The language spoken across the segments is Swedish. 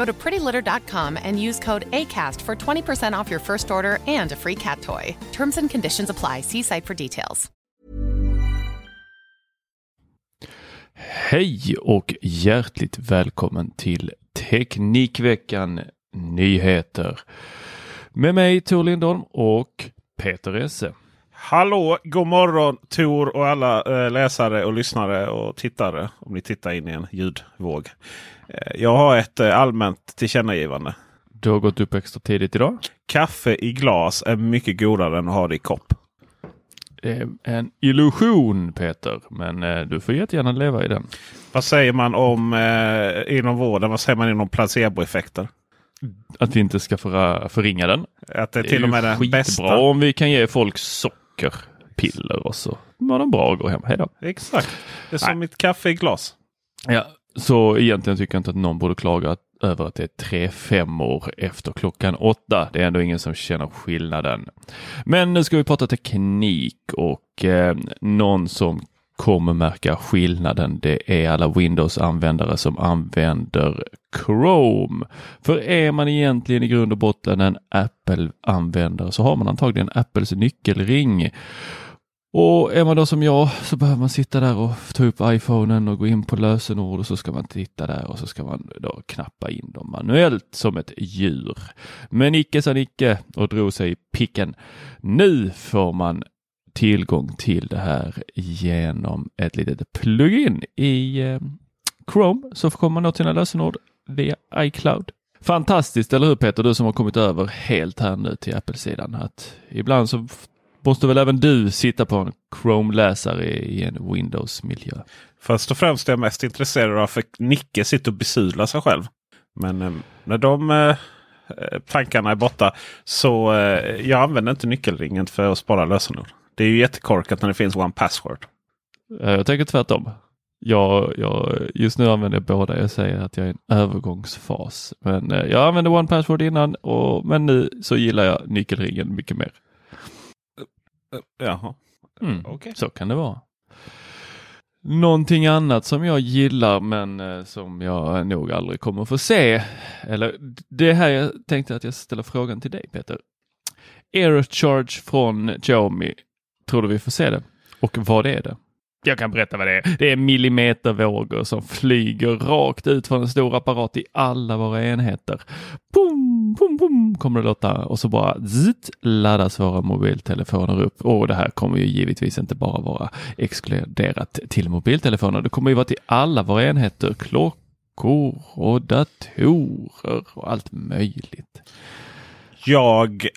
Go to prettylitter.com and use code ACAST for 20% off your first order and a free cat toy. Terms and conditions apply. See site for details. Hej och hjärtligt välkommen till Teknikveckan Nyheter. Med mig Tor Lindholm och Peter Esse. Hallå, god morgon Tor och alla eh, läsare och lyssnare och tittare. Om ni tittar in i en ljudvåg. Eh, jag har ett eh, allmänt tillkännagivande. Du har gått upp extra tidigt idag. Kaffe i glas är mycket godare än att ha det i kopp. Det är en illusion Peter, men eh, du får jättegärna leva i den. Vad säger man om eh, inom vården? Vad säger man inom placeboeffekter? Att vi inte ska förringa den. Att det är till och med den skitbra bästa. om vi kan ge folk sockerpiller och så var de bra och gå hem. Hej då. Exakt. Det är som Nej. mitt kaffe i glas. Ja, så egentligen tycker jag inte att någon borde klaga över att det är tre fem år efter klockan åtta. Det är ändå ingen som känner skillnaden. Men nu ska vi prata teknik och eh, någon som kommer märka skillnaden. Det är alla Windows-användare som använder Chrome. För är man egentligen i grund och botten en Apple-användare så har man antagligen Apples nyckelring. Och är man då som jag så behöver man sitta där och ta upp iPhonen och gå in på lösenord och så ska man titta där och så ska man då knappa in dem manuellt som ett djur. Men icke sa Nicke och drog sig i picken. Nu får man tillgång till det här genom ett litet plugin i eh, Chrome så kommer man nå sina lösenord via iCloud. Fantastiskt, eller hur Peter? Du som har kommit över helt här nu till Apple-sidan. Att ibland så måste väl även du sitta på en Chrome-läsare i en Windows-miljö. Först och främst är jag mest intresserad av för Nicke sitter och besudlar sig själv. Men eh, när de eh, eh tankarna är borta så eh, jag använder inte nyckelringen för att spara lösenord. Det är ju jättekorkat när det finns One Password. Eh, Jag tänker tvärtom. Jag, jag, just nu använder jag båda. Jag säger att jag är i en övergångsfas. Men eh, jag använde One Password innan, och, men nu så gillar jag nyckelringen mycket mer. Jaha, Mm, okej. Så kan det vara. Någonting annat som jag gillar men eh, som jag nog aldrig kommer få se. Eller det här jag tänkte att jag ställer frågan till dig Peter. Aircharge från Xiaomi. Tror du vi får se det? Och vad är det? Jag kan berätta vad det är. Det är millimetervågor som flyger rakt ut från en stor apparat i alla våra enheter. Boom, boom, boom kommer det låta och så bara zitt, laddas våra mobiltelefoner upp. Och det här kommer ju givetvis inte bara vara exkluderat till mobiltelefoner. Det kommer ju vara till alla våra enheter, klockor och datorer och allt möjligt. Jag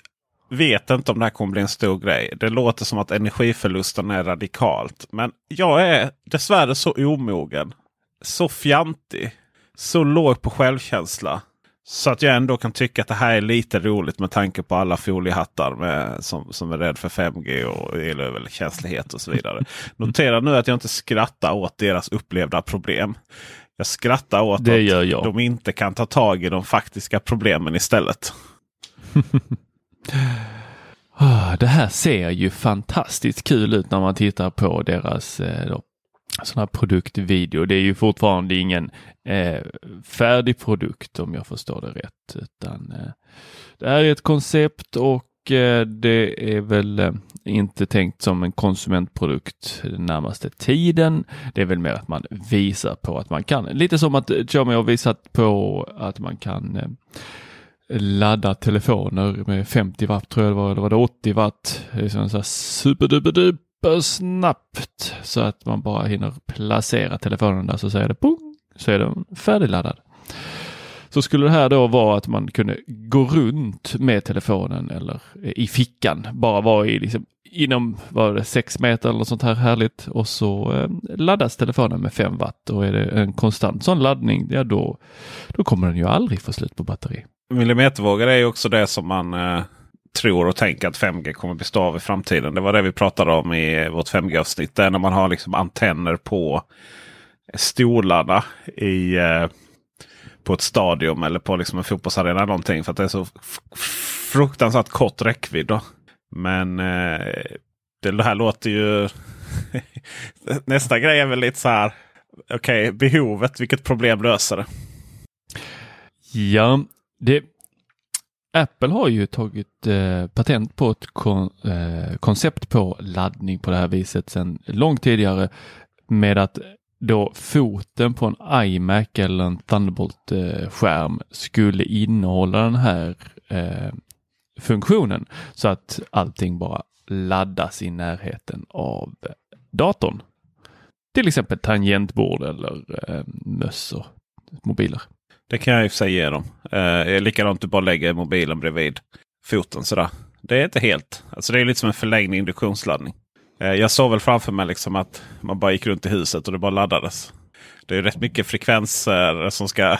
vet inte om det här kommer bli en stor grej. Det låter som att energiförlusten är radikalt. Men jag är dessvärre så omogen. Så fjantig. Så låg på självkänsla. Så att jag ändå kan tycka att det här är lite roligt med tanke på alla foliehattar med, som, som är rädd för 5G och elöverkänslighet och så vidare. Notera nu att jag inte skrattar åt deras upplevda problem. Jag skrattar åt Det att de inte kan ta tag i de faktiska problemen istället. Ah, det här ser ju fantastiskt kul ut när man tittar på deras eh, då, sån här produktvideo. Det är ju fortfarande ingen eh, färdig produkt om jag förstår det rätt. Utan, eh, det här är ett koncept och eh, det är väl eh, inte tänkt som en konsumentprodukt den närmaste tiden. Det är väl mer att man visar på att man kan. Lite som att eh, Xiaomi har visat på att man kan eh, ladda telefoner med 50 watt tror jag det var, eller var det 80 watt. Det är så här superduperduper snabbt så att man bara hinner placera telefonen där så säger det pung, så är den färdigladdad. Så skulle det här då vara att man kunde gå runt med telefonen eller i fickan, bara vara i liksom inom vad det, sex meter eller sånt här härligt och så eh, laddas telefonen med 5 watt och är det en konstant sån laddning, ja då, då kommer den ju aldrig få slut på batteri. Millimetervågor är ju också det som man eh, tror och tänker att 5G kommer bestå av i framtiden. Det var det vi pratade om i vårt 5G-avsnitt. När man har liksom antenner på stolarna i, eh, på ett stadion eller på liksom en fotbollsarena. Eller någonting, för att det är så fruktansvärt kort räckvidd. Då. Men eh, det här låter ju... Nästa grej är väl lite så här. Okej, behovet. Vilket problem löser det? Ja, det, Apple har ju tagit eh, patent på ett kon, eh, koncept på laddning på det här viset sedan långt tidigare med att då foten på en iMac eller en Thunderbolt-skärm eh, skulle innehålla den här eh, funktionen så att allting bara laddas i närheten av datorn. Till exempel tangentbord eller eh, möss och mobiler. Det kan jag i och för sig ge dem. Eh, likadant du bara lägger mobilen bredvid foten sådär. Det är inte helt. Alltså det är lite som en förlängd induktionsladdning. Eh, jag såg väl framför mig liksom att man bara gick runt i huset och det bara laddades. Det är rätt mycket frekvenser som ska,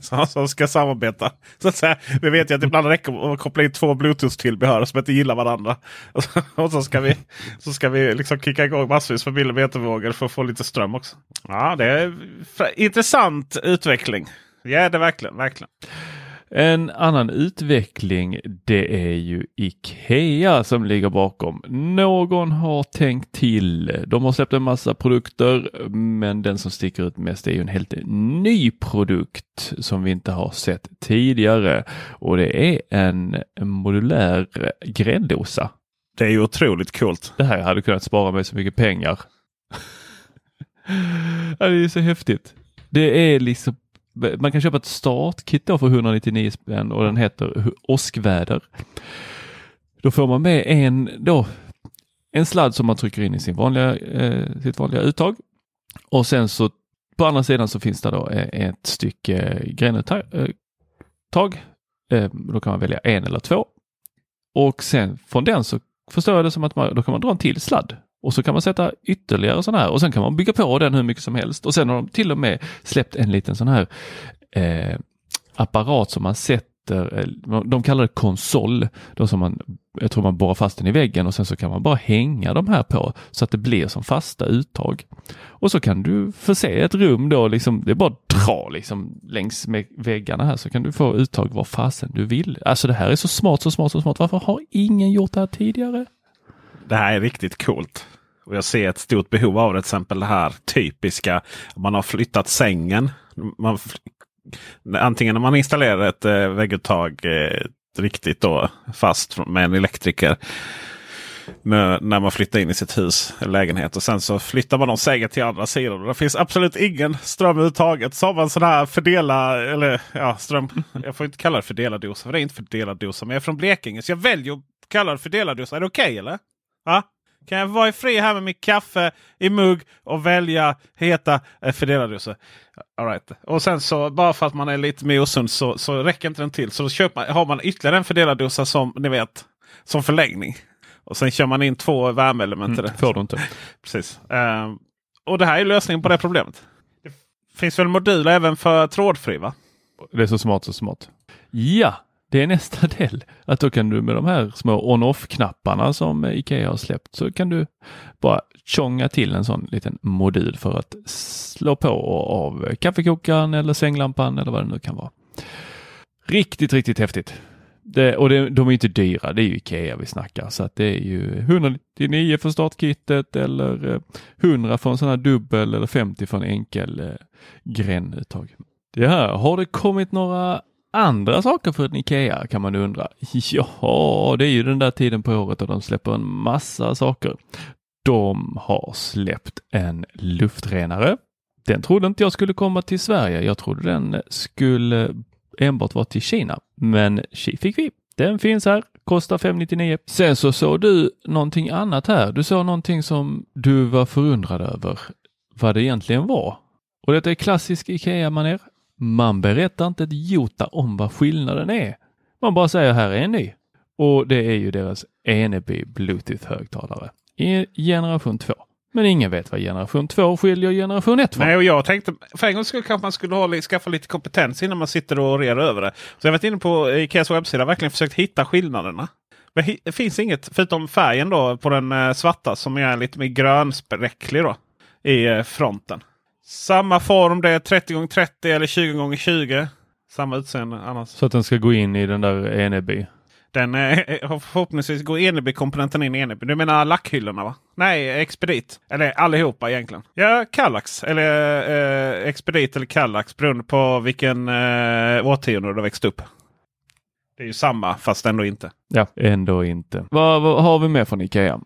som ska samarbeta. Så att säga. Vi vet ju att det ibland räcker att koppla in två bluetooth-tillbehör som inte gillar varandra. Och så, och så ska vi, så ska vi liksom kicka igång massvis med millimetervågor för att få lite ström också. Ja, det är intressant utveckling. Ja, det verkligen. verkligen. En annan utveckling det är ju Ikea som ligger bakom. Någon har tänkt till. De har släppt en massa produkter men den som sticker ut mest är ju en helt ny produkt som vi inte har sett tidigare och det är en modulär gräddosa. Det är ju otroligt coolt. Det här hade kunnat spara mig så mycket pengar. det är så häftigt. Det är liksom man kan köpa ett startkit då för 199 spänn och den heter åskväder. Då får man med en, då, en sladd som man trycker in i sin vanliga, eh, sitt vanliga uttag. Och sen så på andra sidan så finns det då ett stycke grenuttag. Eh, då kan man välja en eller två. Och sen från den så förstår jag det som att man, då kan man dra en till sladd och så kan man sätta ytterligare sådana här och sen kan man bygga på den hur mycket som helst. Och sen har de till och med släppt en liten sån här eh, apparat som man sätter, eh, de kallar det konsol, då som man, jag tror man borrar fast den i väggen och sen så kan man bara hänga de här på så att det blir som fasta uttag. Och så kan du förse ett rum då, liksom, det är bara att dra liksom längs med väggarna här så kan du få uttag var fasen du vill. Alltså det här är så smart, så smart, så smart. Varför har ingen gjort det här tidigare? Det här är riktigt coolt. Och jag ser ett stort behov av det. Till exempel det här typiska. Man har flyttat sängen. Man, antingen när man installerar ett eh, vägguttag eh, riktigt då fast med en elektriker. När, när man flyttar in i sitt hus eller lägenhet. Och sen så flyttar man de sängen till andra sidan. Och det finns absolut ingen ström överhuvudtaget. Så har man sån här fördela, eller ja ström. Jag får inte kalla det fördelardosa. För det är inte fördelardosa. Men jag är från Blekinge så jag väljer att kalla det fördelardosa. Är det okej okay, eller? Ja? Kan jag vara i fri här med mitt kaffe i mugg och välja heta eh, fördelardosa? All right. Och sen så bara för att man är lite mer osund så, så räcker inte den till. Så då köper man, har man ytterligare en fördelardosa som ni vet som förlängning. Och sen kör man in två värmeelement i Mm, det. får du inte. Precis. Ehm, och det här är lösningen på det problemet. Det finns väl moduler även för trådfri va? Det är så smart, så smart. Ja, det är nästa del. Att då kan du med de här små on-off-knapparna som Ikea har släppt så kan du bara tjonga till en sån liten modul för att slå på av kaffekokaren eller sänglampan eller vad det nu kan vara. Riktigt, riktigt häftigt. Det, och det, de är inte dyra, det är ju Ikea vi snackar. Så att det är ju 199 för startkittet eller eh, 100 för en sån här dubbel eller 50 för en enkel eh, grännuttag. Det här, har det kommit några andra saker för en Ikea kan man undra. Ja, det är ju den där tiden på året då de släpper en massa saker. De har släppt en luftrenare. Den trodde inte jag skulle komma till Sverige. Jag trodde den skulle enbart vara till Kina, men fick vi. Den finns här, kostar 599. Sen så såg du någonting annat här. Du såg någonting som du var förundrad över vad det egentligen var. Och detta är klassisk IKEA-manér. Man berättar inte ett jota om vad skillnaden är. Man bara säger här är en ny. Och det är ju deras Eneby Bluetooth-högtalare i generation 2. Men ingen vet vad generation 2 skiljer generation 1 från. Nej, och jag tänkte för en gång skulle kanske man skulle ha, skaffa lite kompetens innan man sitter och rear över det. Så jag har varit inne på eh, Ikeas webbsida och verkligen försökt hitta skillnaderna. Men det finns inget förutom färgen då på den eh, svarta som är lite mer grönspräcklig då i eh, fronten. Samma form, det är 30 x 30 eller 20 x 20 Samma utseende annars. Så att den ska gå in i den där Eneby? Den eh, förhoppningsvis går Eneby-komponenten in i Eneby. Du menar lackhyllorna va? Nej, Expedit. Eller allihopa egentligen. Ja, Kallax. Eller eh, Expedit eller Kallax beroende på vilken eh, årtionde du växt upp. Det är ju samma fast ändå inte. Ja, ändå inte. Vad, vad har vi med från Ikea?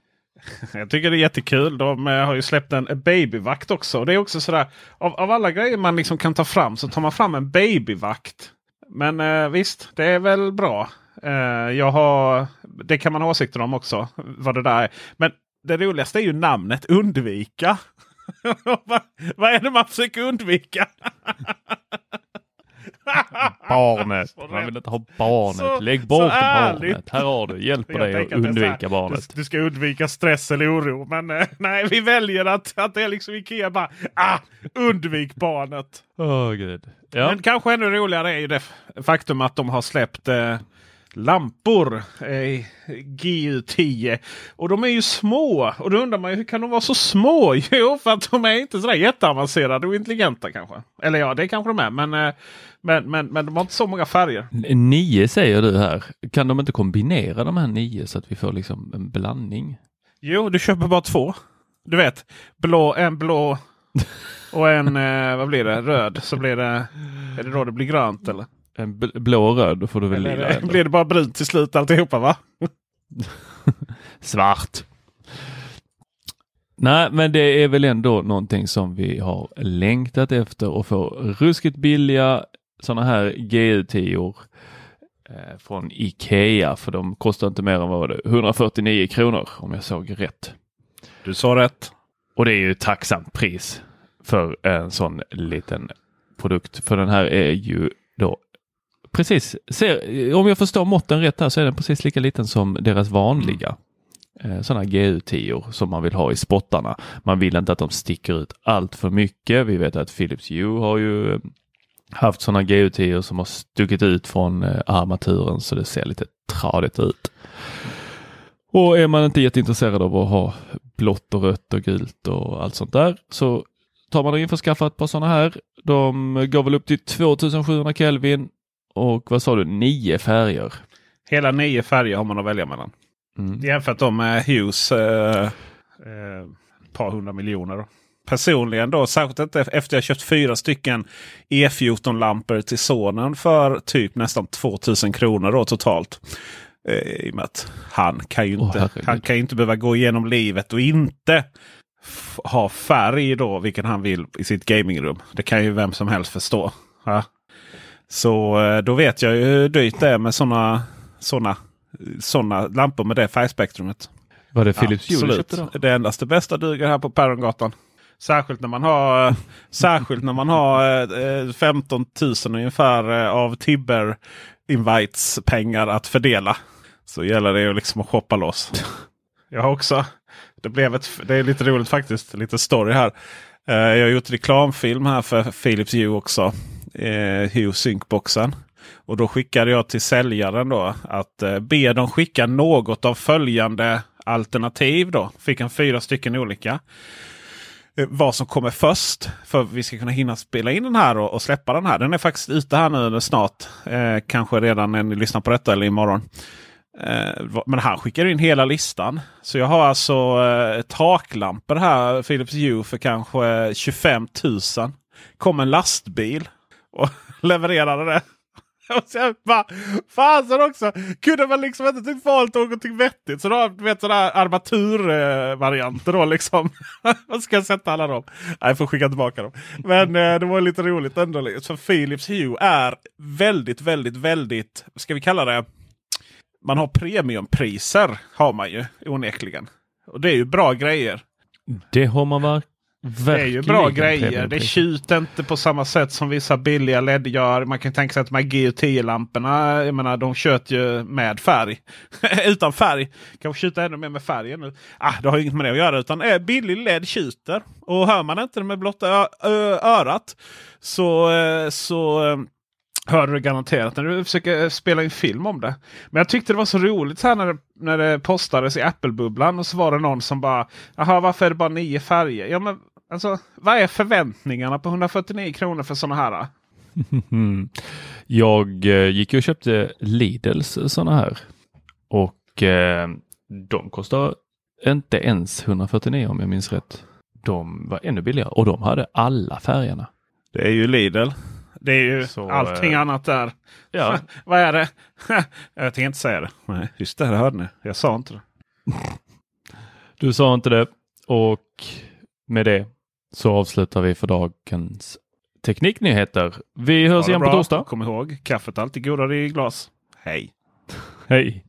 Jag tycker det är jättekul. De eh, har ju släppt en babyvakt också. Det är också sådär. Av, av alla grejer man liksom kan ta fram så tar man fram en babyvakt. Men eh, visst, det är väl bra. Eh, jag har, det kan man ha åsikter om också. Vad det där är. Men det roligaste är ju namnet undvika. vad, vad är det man försöker undvika? barnet. Man vill inte ha barnet. Så, Lägg bort barnet. Här har du. Hjälper dig att undvika barnet. Du, du, ska undvika stress eller oro. Men eh, nej, vi väljer att, att det är liksom Ikea bara. Ah, undvik barnet. Oh, Gud. Ja. Men kanske ännu roligare är ju det faktum att de har släppt eh, lampor. Eh, GU10. Och de är ju små. Och då undrar man ju hur kan de vara så små? Jo, för att de är inte sådär jätteavancerade och intelligenta kanske. Eller ja, det kanske de är. Men, eh, men, men, men de har inte så många färger. Nio säger du här. Kan de inte kombinera de här nio så att vi får liksom en blandning? Jo, du köper bara två. Du vet, blå, en blå och en, eh, vad blir det, röd. Så blir det, är det då det blir grönt eller? En blå och röd, då får du väl lila. Eller, blir det bara brunt till slut alltihopa va? Svart. Nej, men det är väl ändå någonting som vi har längtat efter att få ruskigt billiga sådana här GU10 eh, från Ikea för de kostar inte mer än vad det, 149 kronor om jag såg rätt. Du sa rätt. Och det är ju ett tacksamt pris för en sån liten produkt. För den här är ju precis, ser, om jag förstår måtten rätt här så är den precis lika liten som deras vanliga eh, sådana GU10 som man vill ha i spottarna. Man vill inte att de sticker ut allt för mycket. Vi vet att Philips Hue har ju eh, haft sådana GU10 som har stuckit ut från eh, armaturen så det ser lite tradigt ut. Och är man inte jätteintresserad av att ha blått och rött och gult och allt sånt där så tar man in för att skaffa ett par sådana här. De går väl upp till 2700 Kelvin och vad sa du, nio färger? Hela nio färger har man att välja mellan. Mm. Jämfört då med Hughes eh, eh, par hundra miljoner. Då. Personligen då, särskilt efter jag köpt fyra stycken E14-lampor till sonen för typ nästan 2000 kronor då totalt. Eh, I och med att han kan ju inte, oh, han kan inte behöva gå igenom livet och inte ha färg då, vilken han vill i sitt gamingrum. Det kan ju vem som helst förstå. Ja. Så eh, då vet jag ju hur dyrt det är med sådana såna, såna lampor med det färgspektrumet. Var det Philips Hue du köpte då? Det endaste bästa duger här på Perrongatan. Särskilt när man har, eh, särskilt när man har 15 eh, 000 ungefär av Tibber Invites pengar att fördela. Så gäller det ju liksom att shoppa loss. Jag har också. Det, blev ett, det är lite roligt faktiskt. Lite story här. Jag har gjort reklamfilm här för Philips Hue också eh, Hue Sync-boxen. Och då skickade jag till säljaren då att eh, be dem skicka något av följande alternativ. då. Fick han fyra stycken olika. eh, vad som kommer först. För att vi ska kunna hinna spela in den här och, och släppa den här. Den är faktiskt ute här nu snart. Eh, kanske redan när ni lyssnar på detta eller imorgon. Eh, men han skickar in hela listan. Så jag har alltså eh, taklampor här, Philips Hue för kanske 25 000. Kom en lastbil och levererade det. Och sen bara, fasen också! Kunde man liksom inte typ valt någonting vettigt? Så då du vet sådana armaturvarianter då liksom. Vad ska jag sätta alla dem? Nej, jag får skicka tillbaka dem. Men eh, det var lite roligt ändå. Liksom. Så För Philips Hue är väldigt, väldigt, väldigt, ska vi kalla det? Man har premiumpriser har man ju onekligen. Och det är ju bra grejer. Det har man verkligen det är ju bra grejer. Det tjuter inte på samma sätt som vissa billiga LED gör. Man kan tänka sig att de här GU10-lamporna, jag menar de tjöt ju med färg. utan färg. Kanske tjuter ännu mer med färgen nu. Ah, det har inget med det att göra utan är billig LED tjuter. Och hör man inte det med blotta örat så, eh, så eh, hör du garanterat när du försöker spela in film om det. Men jag tyckte det var så roligt så här när det, när det postades i Apple-bubblan. Och så var det någon som bara Jaha varför är det bara nio färger? Ja men Alltså, vad är förväntningarna på 149 kronor för sådana här? Jag eh, gick och köpte Lidls sådana här och eh, de kostar inte ens 149 om jag minns rätt. De var ännu billigare och de hade alla färgerna. Det är ju Lidl. Det är ju Så, allting eh, annat där. Ja. Vad är det? jag tänkte inte säga det. Nej, just det, det hörde ni. Jag sa inte det. du sa inte det och med det så avslutar vi för dagens tekniknyheter. Vi hörs igen på torsdag. Kom ihåg, kaffet alltid godare i glas. Hej! Hej!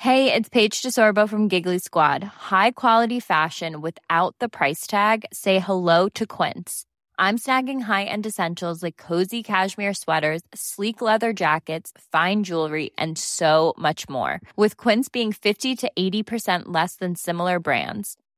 Hey, it's Paige DeSorbo from Giggly Squad. High quality fashion without the price tag. Say hello to Quince. I'm snagging high-end essentials like cozy cashmere sweaters, sleek leather jackets, fine jewelry, and so much more. With Quince being 50 to 80% less than similar brands